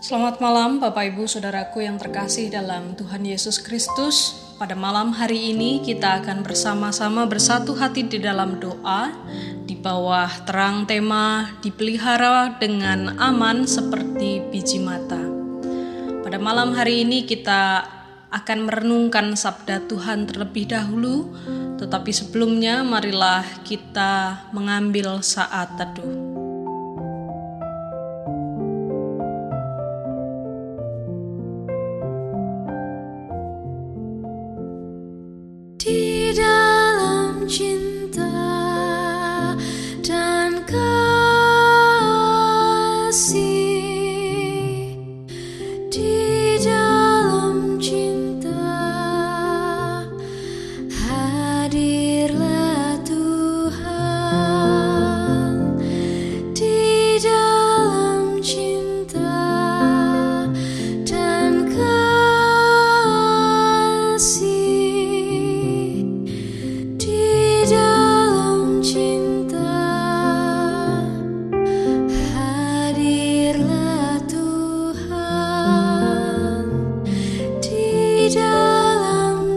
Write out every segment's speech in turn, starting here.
Selamat malam Bapak Ibu Saudaraku yang terkasih dalam Tuhan Yesus Kristus. Pada malam hari ini kita akan bersama-sama bersatu hati di dalam doa di bawah terang tema dipelihara dengan aman seperti biji mata. Pada malam hari ini kita akan merenungkan sabda Tuhan terlebih dahulu, tetapi sebelumnya marilah kita mengambil saat teduh.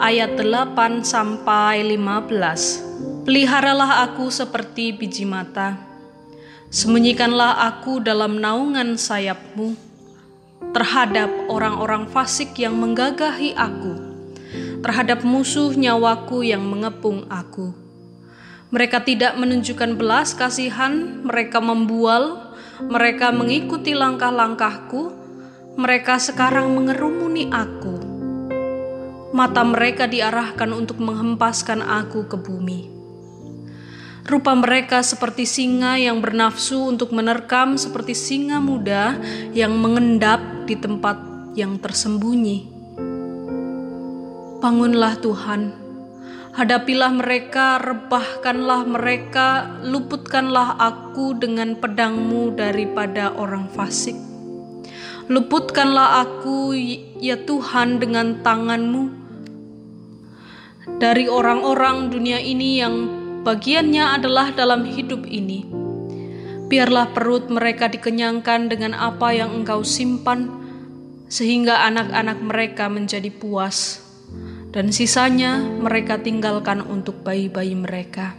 ayat 8 sampai 15. Peliharalah aku seperti biji mata. Sembunyikanlah aku dalam naungan sayapmu terhadap orang-orang fasik yang menggagahi aku, terhadap musuh nyawaku yang mengepung aku. Mereka tidak menunjukkan belas kasihan, mereka membual, mereka mengikuti langkah-langkahku, mereka sekarang mengerumuni aku. Mata mereka diarahkan untuk menghempaskan aku ke bumi. Rupa mereka seperti singa yang bernafsu untuk menerkam, seperti singa muda yang mengendap di tempat yang tersembunyi. Bangunlah, Tuhan Hadapilah mereka, rebahkanlah mereka, luputkanlah aku dengan pedangmu daripada orang fasik. Luputkanlah aku, ya Tuhan, dengan tanganmu dari orang-orang dunia ini yang bagiannya adalah dalam hidup ini. Biarlah perut mereka dikenyangkan dengan apa yang engkau simpan, sehingga anak-anak mereka menjadi puas dan sisanya mereka tinggalkan untuk bayi-bayi mereka.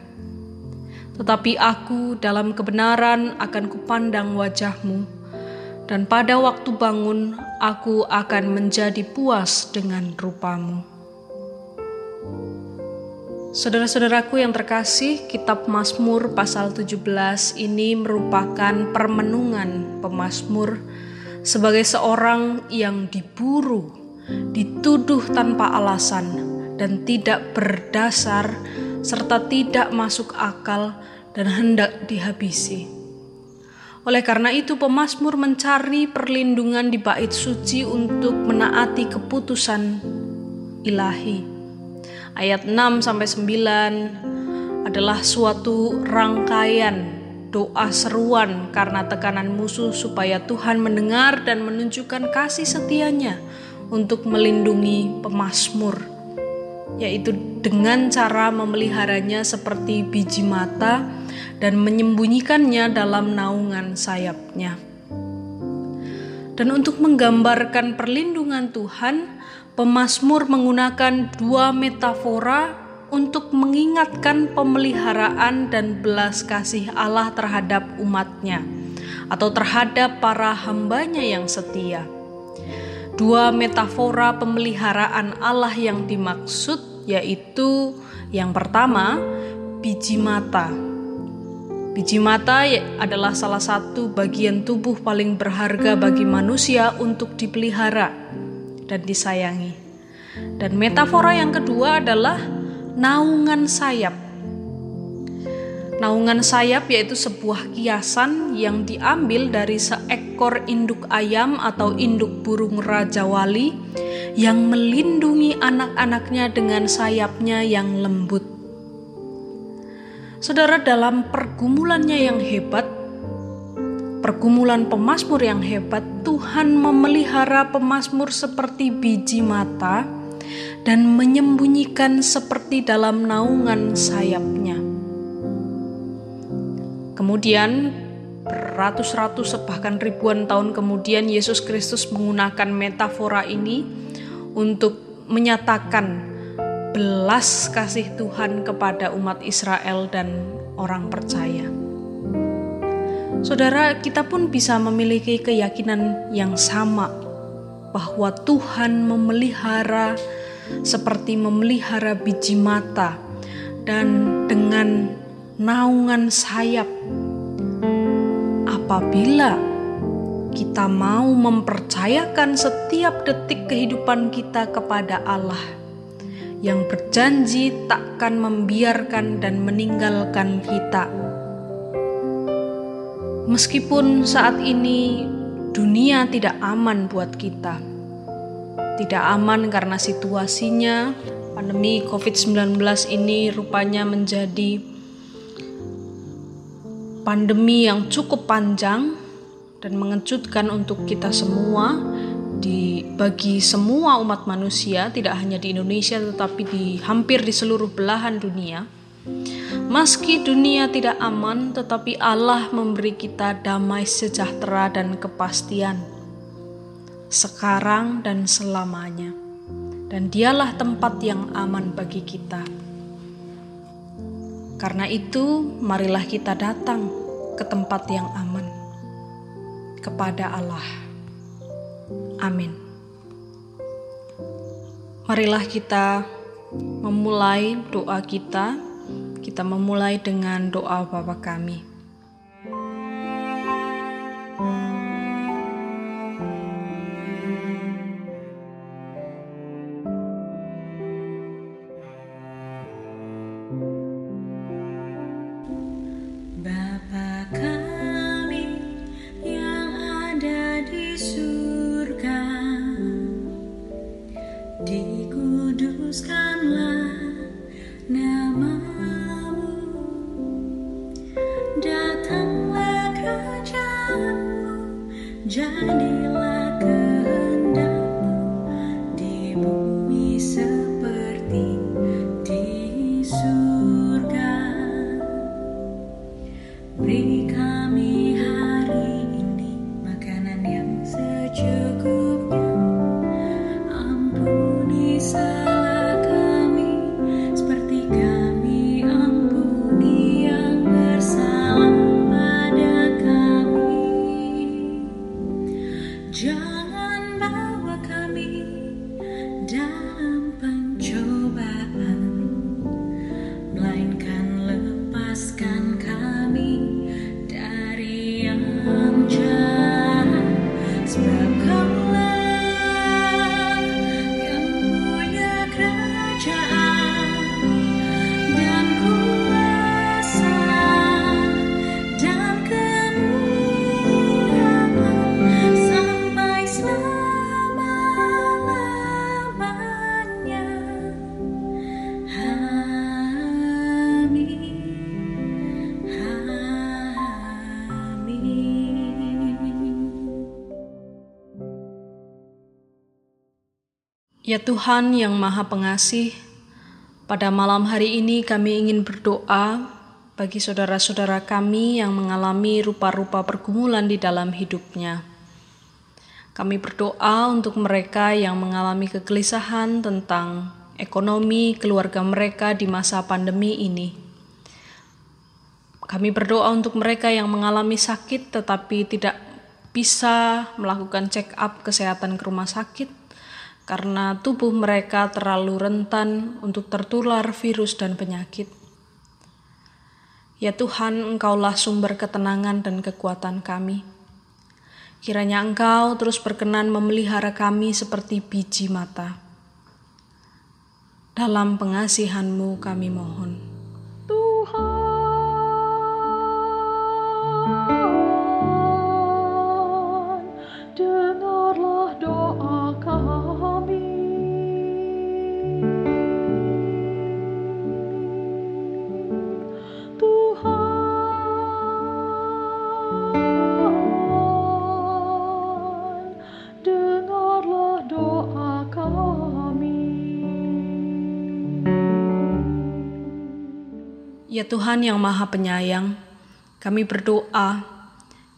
Tetapi aku dalam kebenaran akan kupandang wajahmu, dan pada waktu bangun aku akan menjadi puas dengan rupamu. Saudara-saudaraku yang terkasih, kitab Mazmur pasal 17 ini merupakan permenungan pemazmur sebagai seorang yang diburu dituduh tanpa alasan dan tidak berdasar serta tidak masuk akal dan hendak dihabisi. Oleh karena itu pemazmur mencari perlindungan di bait suci untuk menaati keputusan ilahi. Ayat 6 sampai 9 adalah suatu rangkaian doa seruan karena tekanan musuh supaya Tuhan mendengar dan menunjukkan kasih setianya untuk melindungi pemazmur, yaitu dengan cara memeliharanya seperti biji mata dan menyembunyikannya dalam naungan sayapnya. Dan untuk menggambarkan perlindungan Tuhan, pemazmur menggunakan dua metafora untuk mengingatkan pemeliharaan dan belas kasih Allah terhadap umatnya atau terhadap para hambanya yang setia. Dua metafora pemeliharaan Allah yang dimaksud yaitu yang pertama biji mata. Biji mata adalah salah satu bagian tubuh paling berharga bagi manusia untuk dipelihara dan disayangi. Dan metafora yang kedua adalah naungan sayap. Naungan sayap yaitu sebuah kiasan yang diambil dari seekor induk ayam atau induk burung raja wali yang melindungi anak-anaknya dengan sayapnya yang lembut. Saudara dalam pergumulannya yang hebat, pergumulan pemazmur yang hebat, Tuhan memelihara pemazmur seperti biji mata dan menyembunyikan seperti dalam naungan sayapnya. Kemudian beratus-ratus bahkan ribuan tahun kemudian Yesus Kristus menggunakan metafora ini untuk menyatakan belas kasih Tuhan kepada umat Israel dan orang percaya. Saudara, kita pun bisa memiliki keyakinan yang sama bahwa Tuhan memelihara seperti memelihara biji mata dan dengan naungan sayap. Apabila kita mau mempercayakan setiap detik kehidupan kita kepada Allah yang berjanji takkan membiarkan dan meninggalkan kita. Meskipun saat ini dunia tidak aman buat kita. Tidak aman karena situasinya pandemi COVID-19 ini rupanya menjadi pandemi yang cukup panjang dan mengejutkan untuk kita semua di bagi semua umat manusia tidak hanya di Indonesia tetapi di hampir di seluruh belahan dunia. Meski dunia tidak aman tetapi Allah memberi kita damai sejahtera dan kepastian sekarang dan selamanya. Dan dialah tempat yang aman bagi kita. Karena itu, marilah kita datang ke tempat yang aman kepada Allah. Amin. Marilah kita memulai doa kita. Kita memulai dengan doa Bapa kami. Johnny. Ya Tuhan yang Maha Pengasih, pada malam hari ini kami ingin berdoa bagi saudara-saudara kami yang mengalami rupa-rupa pergumulan di dalam hidupnya. Kami berdoa untuk mereka yang mengalami kegelisahan tentang ekonomi keluarga mereka di masa pandemi ini. Kami berdoa untuk mereka yang mengalami sakit tetapi tidak bisa melakukan check up kesehatan ke rumah sakit karena tubuh mereka terlalu rentan untuk tertular virus dan penyakit. Ya Tuhan, Engkaulah sumber ketenangan dan kekuatan kami. Kiranya Engkau terus berkenan memelihara kami seperti biji mata. Dalam pengasihan-Mu kami mohon. Ya Tuhan yang Maha Penyayang, kami berdoa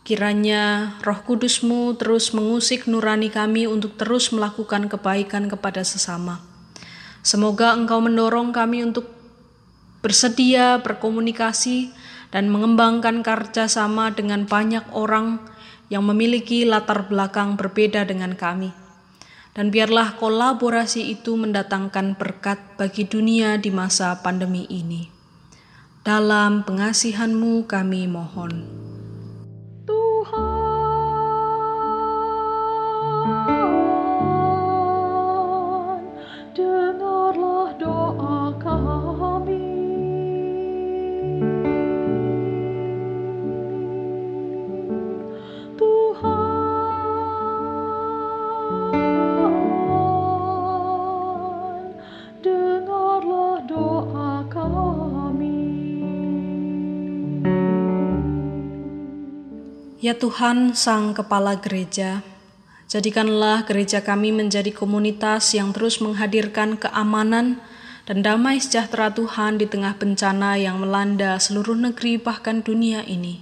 kiranya Roh Kudusmu terus mengusik nurani kami untuk terus melakukan kebaikan kepada sesama. Semoga Engkau mendorong kami untuk bersedia berkomunikasi dan mengembangkan kerjasama dengan banyak orang yang memiliki latar belakang berbeda dengan kami. Dan biarlah kolaborasi itu mendatangkan berkat bagi dunia di masa pandemi ini. Dalam pengasihanmu kami mohon. Ya Tuhan, Sang Kepala Gereja, jadikanlah gereja kami menjadi komunitas yang terus menghadirkan keamanan dan damai sejahtera Tuhan di tengah bencana yang melanda seluruh negeri bahkan dunia ini.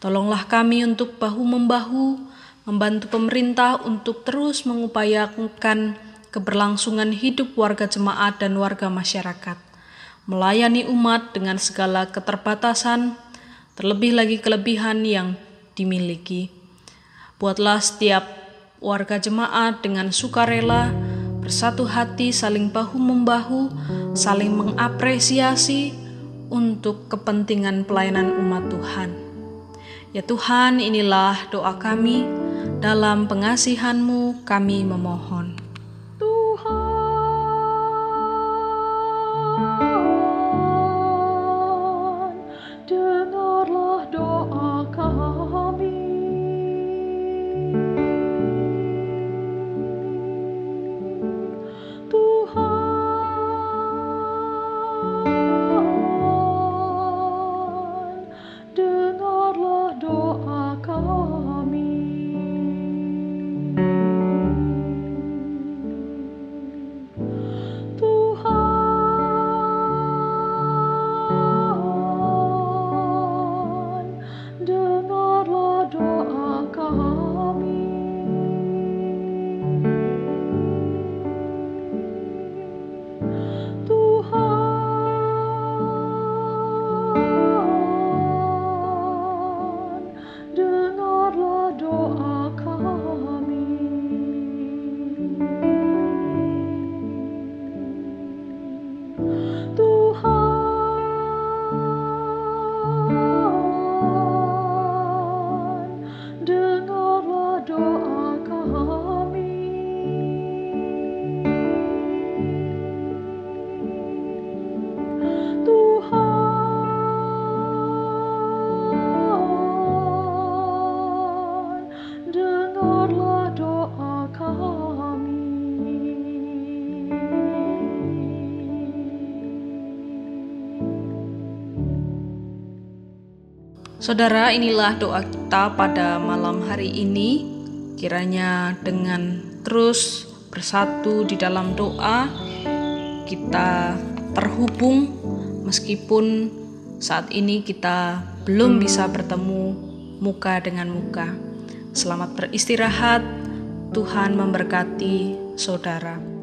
Tolonglah kami untuk bahu-membahu membantu pemerintah untuk terus mengupayakan keberlangsungan hidup warga jemaat dan warga masyarakat, melayani umat dengan segala keterbatasan, terlebih lagi kelebihan yang dimiliki. Buatlah setiap warga jemaat dengan sukarela, bersatu hati, saling bahu-membahu, saling mengapresiasi untuk kepentingan pelayanan umat Tuhan. Ya Tuhan, inilah doa kami, dalam pengasihan-Mu kami memohon. Saudara, inilah doa kita pada malam hari ini. Kiranya dengan terus bersatu di dalam doa, kita terhubung meskipun saat ini kita belum bisa bertemu muka dengan muka. Selamat beristirahat, Tuhan memberkati saudara.